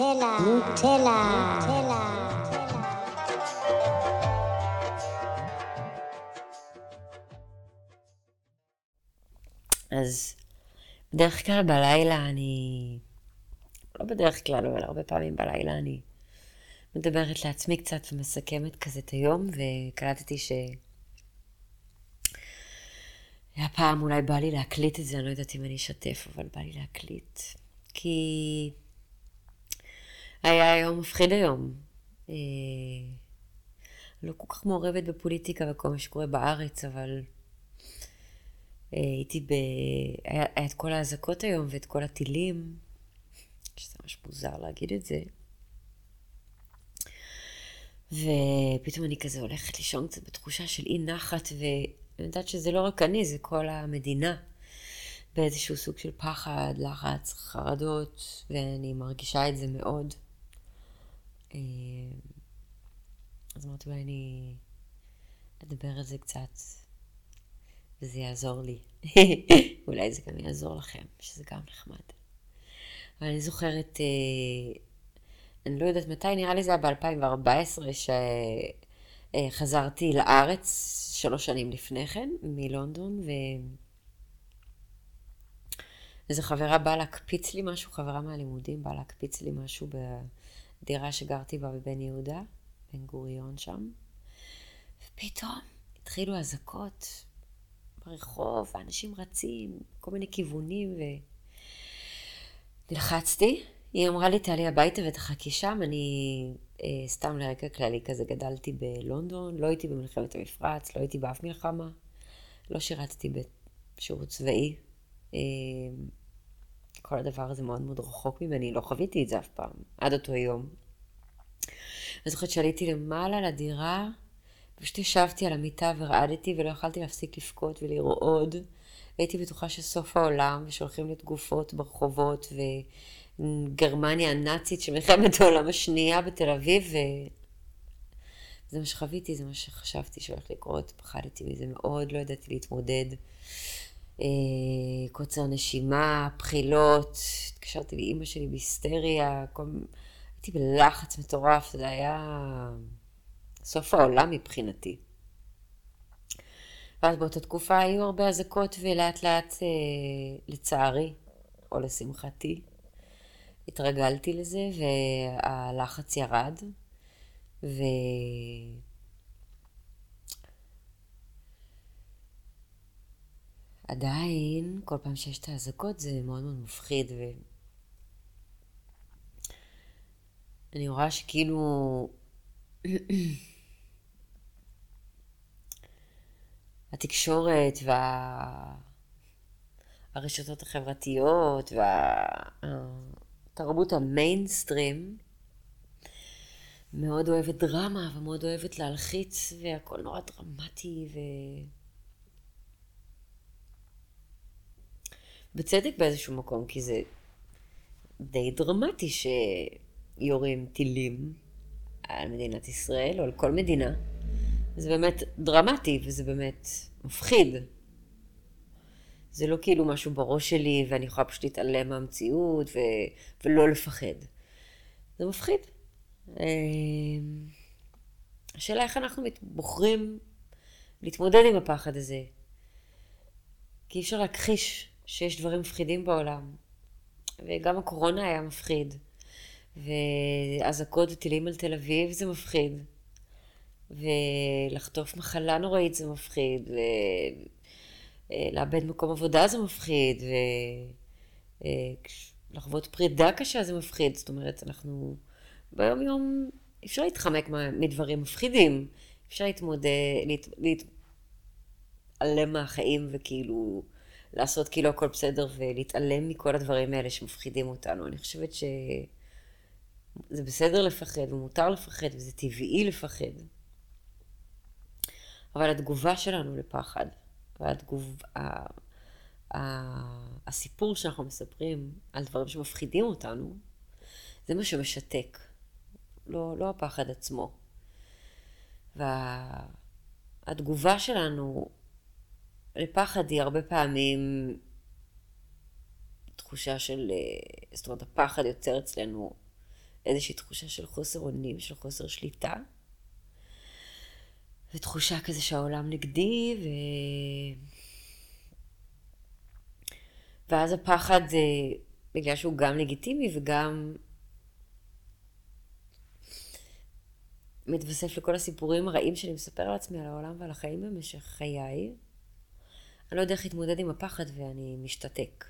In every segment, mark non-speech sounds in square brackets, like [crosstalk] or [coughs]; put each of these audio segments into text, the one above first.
נוטלה, נוטלה, נוטלה. אז בדרך כלל בלילה אני, לא בדרך כלל, אבל הרבה פעמים בלילה אני מדברת לעצמי קצת ומסכמת כזה את היום, וקלטתי ש... הפעם אולי בא לי להקליט את זה, אני לא יודעת אם אני אשתף, אבל בא לי להקליט. כי היה יום מפחיד היום. אה, לא כל כך מעורבת בפוליטיקה וכל מה שקורה בארץ, אבל אה, הייתי ב... היה, את כל האזעקות היום ואת כל הטילים, שזה ממש מוזר להגיד את זה. ופתאום אני כזה הולכת לישון קצת בתחושה של אי נחת, ואני יודעת שזה לא רק אני, זה כל המדינה. באיזשהו סוג של פחד, לחץ, חרדות, ואני מרגישה את זה מאוד. אה, אז אמרתי, אולי אני אדבר על זה קצת, וזה יעזור לי. [laughs] אולי זה גם יעזור לכם, שזה גם נחמד. אבל אני זוכרת, אה, אני לא יודעת מתי, נראה לי זה היה ב-2014, שחזרתי לארץ שלוש שנים לפני כן, מלונדון, ו... איזו חברה באה להקפיץ לי משהו, חברה מהלימודים באה להקפיץ לי משהו בדירה שגרתי בה בבן יהודה, בן גוריון שם. ופתאום התחילו אזעקות ברחוב, ואנשים רצים, כל מיני כיוונים, ונלחצתי. היא אמרה לי, תעלי הביתה ותחכי שם. אני, אה, סתם לרקע כללי כזה, גדלתי בלונדון, לא הייתי במלחמת המפרץ, לא הייתי באף מלחמה, לא שירתתי בשירות צבאי. אה, כל הדבר הזה מאוד מאוד רחוק ממני, לא חוויתי את זה אף פעם, עד אותו יום. אני זוכרת שעליתי למעלה לדירה, פשוט ישבתי על המיטה ורעדתי ולא יכלתי להפסיק לבכות ולרעוד. הייתי בטוחה שסוף העולם ושהולכים להיות גופות ברחובות וגרמניה הנאצית של מלחמת העולם השנייה בתל אביב וזה מה שחוויתי, זה מה שחשבתי שהולך לקרות, פחדתי מזה מאוד, לא ידעתי להתמודד. אה, קוצר נשימה, בחילות, התקשרתי לאימא שלי בהיסטריה, כל... הייתי בלחץ מטורף, זה היה סוף העולם מבחינתי. ואז באותה תקופה היו הרבה אזעקות ולאט לאט, אה, לצערי, או לשמחתי, התרגלתי לזה והלחץ ירד. ו... עדיין, כל פעם שיש את האזעקות זה מאוד מאוד מפחיד, ו... אני רואה שכאילו... [clears throat] התקשורת והרשתות החברתיות והתרבות המיינסטרים מאוד אוהבת דרמה ומאוד אוהבת להלחיץ והכל נורא דרמטי ו... בצדק באיזשהו מקום, כי זה די דרמטי שיורים טילים על מדינת ישראל, או על כל מדינה. זה באמת דרמטי, וזה באמת מפחיד. זה לא כאילו משהו בראש שלי, ואני יכולה פשוט להתעלם מהמציאות, ו... ולא לפחד. זה מפחיד. אמ, השאלה איך אנחנו בוחרים להתמודד עם הפחד הזה. כי אי אפשר להכחיש שיש דברים מפחידים בעולם. וגם הקורונה היה מפחיד. ואזעקות וטילים על תל אביב זה מפחיד. ולחטוף מחלה נוראית זה מפחיד. ולאבד מקום עבודה זה מפחיד. ולחוות פרידה קשה זה מפחיד. זאת אומרת, אנחנו ביום יום, אפשר להתחמק מדברים מפחידים. אפשר להתמודד, להתעלם מהחיים וכאילו... לעשות כאילו הכל בסדר ולהתעלם מכל הדברים האלה שמפחידים אותנו. אני חושבת שזה בסדר לפחד ומותר לפחד וזה טבעי לפחד. אבל התגובה שלנו לפחד, והתגוב... הסיפור שאנחנו מספרים על דברים שמפחידים אותנו, זה מה שמשתק, לא, לא הפחד עצמו. והתגובה שלנו לפחד היא הרבה פעמים תחושה של, אה, זאת אומרת, הפחד יוצר אצלנו איזושהי תחושה של חוסר אונים, של חוסר שליטה. ותחושה כזה שהעולם נגדי, ו... ואז הפחד זה בגלל שהוא גם לגיטימי וגם מתווסף לכל הסיפורים הרעים שאני מספר על עצמי, על העולם ועל החיים במשך חיי. אני לא יודע איך להתמודד עם הפחד ואני משתתק.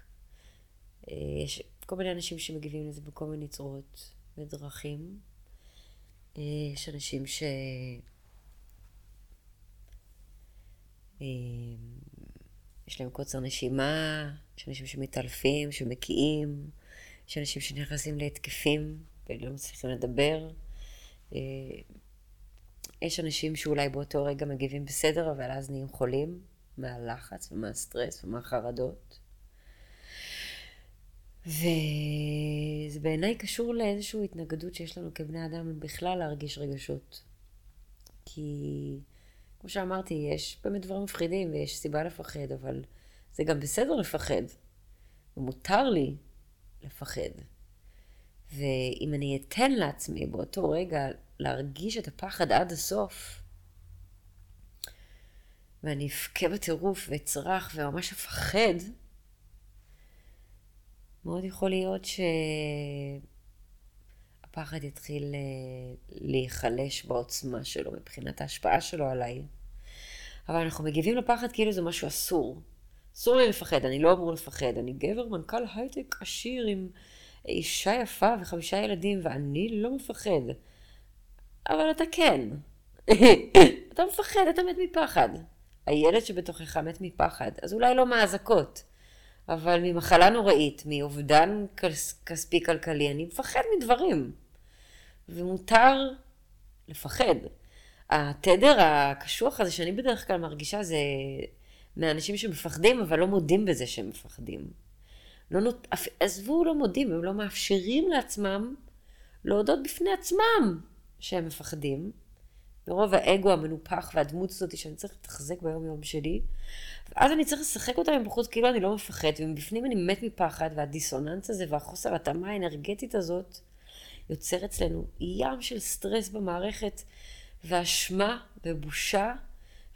אה, יש כל מיני אנשים שמגיבים לזה בכל מיני צורות ודרכים. אה, יש אנשים ש... אה, יש להם קוצר נשימה, יש אנשים שמתעלפים, שמקיאים, יש אנשים שנכנסים להתקפים ולא מצליחים לדבר. יש אנשים שאולי באותו רגע מגיבים בסדר, אבל אז נהיים חולים מהלחץ ומהסטרס ומהחרדות. וזה בעיניי קשור לאיזושהי התנגדות שיש לנו כבני אדם בכלל להרגיש רגשות. כי, כמו שאמרתי, יש באמת דברים מפחידים ויש סיבה לפחד, אבל זה גם בסדר לפחד, ומותר לי לפחד. ואם אני אתן לעצמי באותו רגע להרגיש את הפחד עד הסוף, ואני אבכה בטירוף ואצרח וממש אפחד, מאוד יכול להיות שהפחד יתחיל אה, להיחלש בעוצמה שלו מבחינת ההשפעה שלו עליי. אבל אנחנו מגיבים לפחד כאילו זה משהו אסור. אסור לי לפחד, אני לא אמור לפחד. אני גבר, מנכ"ל הייטק עשיר עם אישה יפה וחמישה ילדים, ואני לא מפחד. אבל אתה כן. [laughs] אתה מפחד, אתה מת מפחד. הילד שבתוכך מת מפחד, אז אולי לא מאזעקות, אבל ממחלה נוראית, מאובדן כספי כלכלי, אני מפחד מדברים. ומותר לפחד. התדר הקשוח הזה שאני בדרך כלל מרגישה זה מאנשים שמפחדים, אבל לא מודים בזה שהם מפחדים. לא נות... עזבו, לא מודים, הם לא מאפשרים לעצמם להודות בפני עצמם שהם מפחדים. מרוב האגו המנופח והדמות הזאת שאני צריך לתחזק ביום יום שלי. ואז אני צריך לשחק אותה מבחוץ כאילו אני לא מפחד, ומבפנים אני מת מפחד, והדיסוננס הזה והחוסר התאמה האנרגטית הזאת יוצר אצלנו ים של סטרס במערכת, ואשמה ובושה,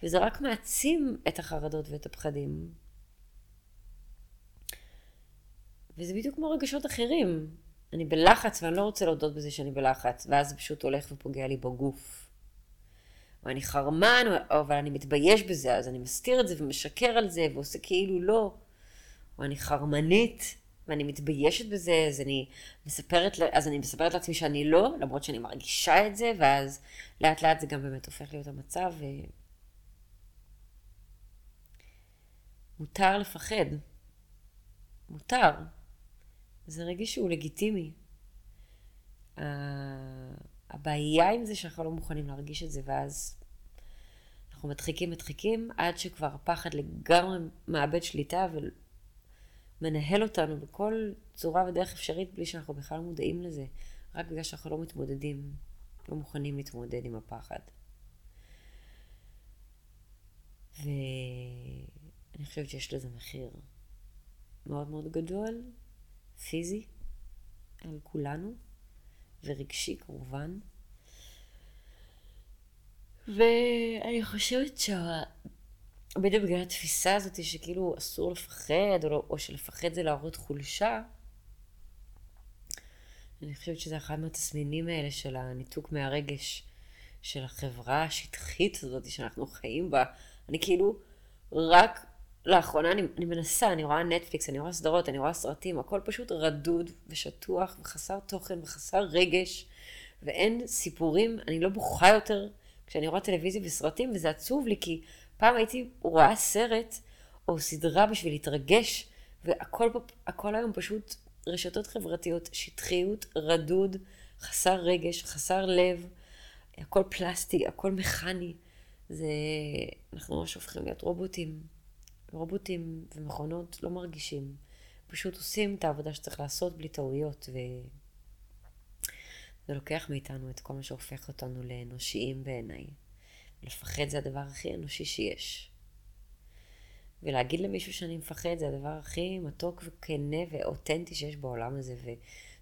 וזה רק מעצים את החרדות ואת הפחדים. וזה בדיוק כמו רגשות אחרים. אני בלחץ ואני לא רוצה להודות בזה שאני בלחץ, ואז זה פשוט הולך ופוגע לי בגוף. או אני חרמן, או, אבל אני מתבייש בזה, אז אני מסתיר את זה ומשקר על זה, ועושה כאילו לא. או אני חרמנית, ואני מתביישת בזה, אז אני מספרת, אז אני מספרת לעצמי שאני לא, למרות שאני מרגישה את זה, ואז לאט לאט זה גם באמת הופך להיות המצב. ו... מותר לפחד. מותר. זה רגע שהוא לגיטימי. הבעיה עם זה שאנחנו לא מוכנים להרגיש את זה, ואז אנחנו מדחיקים, מדחיקים, עד שכבר הפחד לגמרי מאבד שליטה ומנהל אותנו בכל צורה ודרך אפשרית בלי שאנחנו בכלל מודעים לזה, רק בגלל שאנחנו לא מתמודדים, לא מוכנים להתמודד עם הפחד. ואני חושבת שיש לזה מחיר מאוד מאוד גדול, פיזי, על כולנו. ורגשי כמובן. ואני חושבת שה... בדיוק בגלל התפיסה הזאת שכאילו אסור לפחד, או, לא, או שלפחד זה להראות חולשה, אני חושבת שזה אחד מהתסמינים האלה של הניתוק מהרגש של החברה השטחית הזאת שאנחנו חיים בה. אני כאילו רק לאחרונה אני, אני מנסה, אני רואה נטפליקס, אני רואה סדרות, אני רואה סרטים, הכל פשוט רדוד ושטוח וחסר תוכן וחסר רגש, ואין סיפורים, אני לא בוכה יותר כשאני רואה טלוויזיה וסרטים, וזה עצוב לי, כי פעם הייתי רואה סרט או סדרה בשביל להתרגש, והכל היום פשוט רשתות חברתיות, שטחיות, רדוד, חסר רגש, חסר לב, הכל פלסטי, הכל מכני. זה, אנחנו ממש הופכים להיות רובוטים. רובוטים ומכונות לא מרגישים, פשוט עושים את העבודה שצריך לעשות בלי טעויות, וזה לוקח מאיתנו את כל מה שהופך אותנו לאנושיים בעיניי. לפחד זה הדבר הכי אנושי שיש. ולהגיד למישהו שאני מפחד זה הדבר הכי מתוק וכנה ואותנטי שיש בעולם הזה,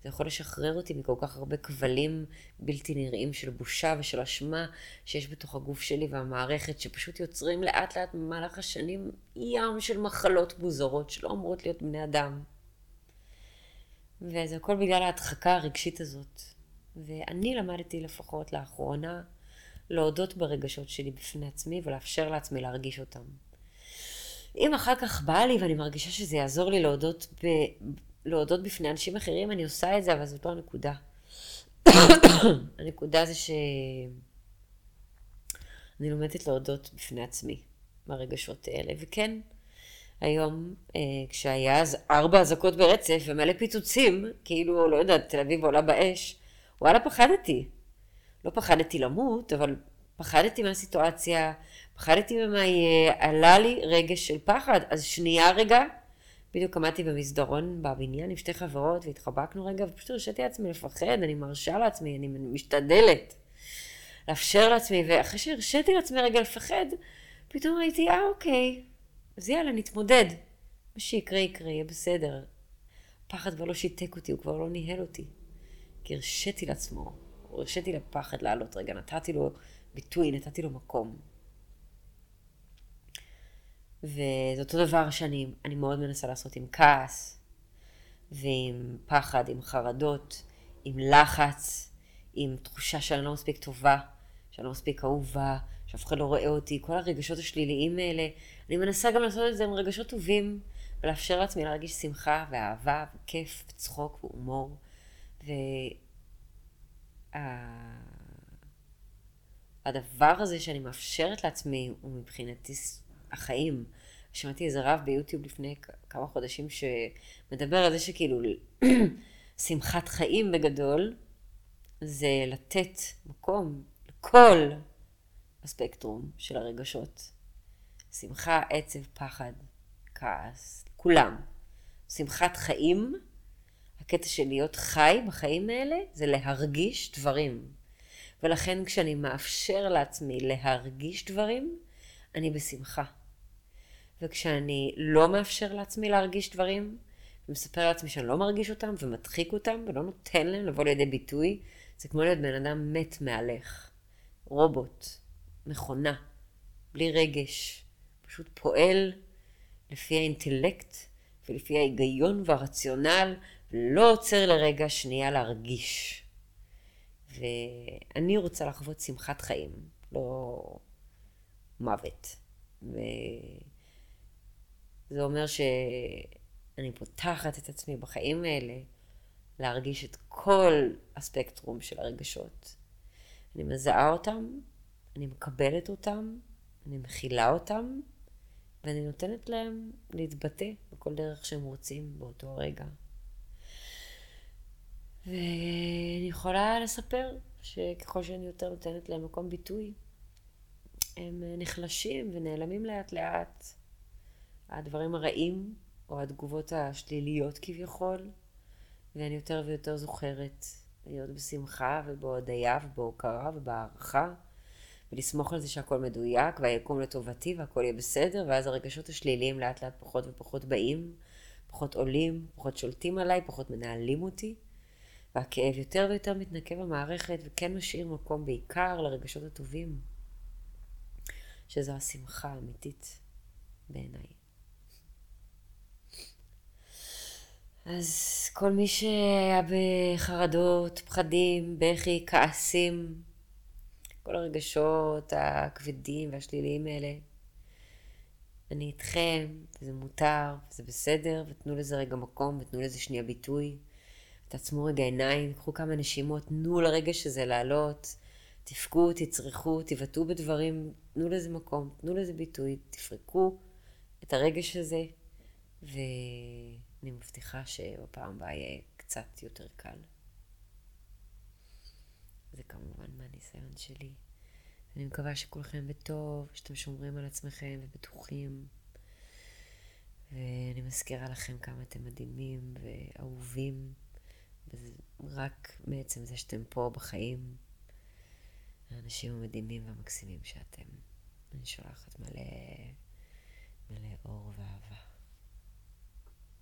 זה יכול לשחרר אותי מכל כך הרבה כבלים בלתי נראים של בושה ושל אשמה שיש בתוך הגוף שלי והמערכת, שפשוט יוצרים לאט לאט במהלך השנים ים של מחלות מוזרות שלא אמורות להיות בני אדם. וזה הכל בגלל ההדחקה הרגשית הזאת. ואני למדתי לפחות לאחרונה להודות ברגשות שלי בפני עצמי ולאפשר לעצמי להרגיש אותם. אם אחר כך בא לי ואני מרגישה שזה יעזור לי להודות, ב... להודות בפני אנשים אחרים, אני עושה את זה, אבל זאת לא הנקודה. [coughs] הנקודה זה שאני לומדת להודות בפני עצמי ברגשות האלה. וכן, היום, אה, כשהיה אז ארבע אזעקות ברצף ומלא פיצוצים, כאילו, לא יודעת, תל אביב עולה באש, וואלה, פחדתי. לא פחדתי למות, אבל פחדתי מהסיטואציה, פחדתי ממה יהיה, עלה לי רגש של פחד. אז שנייה רגע, בדיוק עמדתי במסדרון בבניין עם שתי חברות והתחבקנו רגע, ופשוט הרשיתי לעצמי לפחד, אני מרשה לעצמי, אני משתדלת לאפשר לעצמי, ואחרי שהרשיתי לעצמי רגע לפחד, פתאום ראיתי, אה, אוקיי, אז יאללה, נתמודד. מה שיקרה יקרה, יהיה בסדר. הפחד כבר לא שיתק אותי, הוא כבר לא ניהל אותי. כי הרשיתי לעצמו, הרשיתי לפחד לעלות רגע, נתתי לו ביטוי, נתתי לו מקום. וזה אותו דבר שאני מאוד מנסה לעשות עם כעס, ועם פחד, עם חרדות, עם לחץ, עם תחושה שאני לא מספיק טובה, שאני לא מספיק אהובה, שאף אחד לא רואה אותי, כל הרגשות השליליים האלה. אני מנסה גם לעשות את זה עם רגשות טובים, ולאפשר לעצמי להרגיש שמחה ואהבה וכיף וצחוק והומור. והדבר הזה שאני מאפשרת לעצמי הוא מבחינתי החיים. שמעתי איזה רב ביוטיוב לפני כמה חודשים שמדבר על זה שכאילו [clears throat] שמחת חיים בגדול זה לתת מקום לכל הספקטרום של הרגשות. שמחה, עצב, פחד, כעס, כולם. שמחת חיים, הקטע של להיות חי בחיים האלה זה להרגיש דברים. ולכן כשאני מאפשר לעצמי להרגיש דברים, אני בשמחה. וכשאני לא מאפשר לעצמי להרגיש דברים, ומספר לעצמי שאני לא מרגיש אותם, ומדחיק אותם, ולא נותן להם לבוא לידי ביטוי, זה כמו להיות בן אדם מת מהלך. רובוט, מכונה, בלי רגש, פשוט פועל לפי האינטלקט ולפי ההיגיון והרציונל, ולא עוצר לרגע שנייה להרגיש. ואני רוצה לחוות שמחת חיים, לא מוות. וזה אומר שאני פותחת את עצמי בחיים האלה להרגיש את כל הספקטרום של הרגשות. אני מזהה אותם, אני מקבלת אותם, אני מכילה אותם, ואני נותנת להם להתבטא בכל דרך שהם רוצים באותו רגע. ואני יכולה לספר שככל שאני יותר נותנת להם מקום ביטוי, הם נחלשים ונעלמים לאט לאט. הדברים הרעים, או התגובות השליליות כביכול, ואני יותר ויותר זוכרת להיות בשמחה ובהודיה ובהוקרה ובהערכה, ולסמוך על זה שהכל מדויק והיקום לטובתי והכל יהיה בסדר, ואז הרגשות השליליים לאט לאט פחות ופחות באים, פחות עולים, פחות שולטים עליי, פחות מנהלים אותי. והכאב יותר ויותר מתנקה במערכת וכן משאיר מקום בעיקר לרגשות הטובים, שזו השמחה האמיתית בעיניי. אז כל מי שהיה בחרדות, פחדים, בכי, כעסים, כל הרגשות הכבדים והשליליים האלה, אני איתכם, וזה מותר, וזה בסדר, ותנו לזה רגע מקום, ותנו לזה שנייה ביטוי. תעצמו רגע עיניים, קחו כמה נשימות, תנו לרגע שזה לעלות, תפקו, תצרכו, תבעטו בדברים, תנו לזה מקום, תנו לזה ביטוי, תפרקו את הרגש הזה, ואני מבטיחה שבפעם הבאה יהיה קצת יותר קל. זה כמובן מהניסיון שלי. אני מקווה שכולכם בטוב, שאתם שומרים על עצמכם ובטוחים. ואני מזכירה לכם כמה אתם מדהימים ואהובים. רק מעצם זה שאתם פה בחיים, האנשים המדהימים והמקסימים שאתם. אני שולחת מלא, מלא אור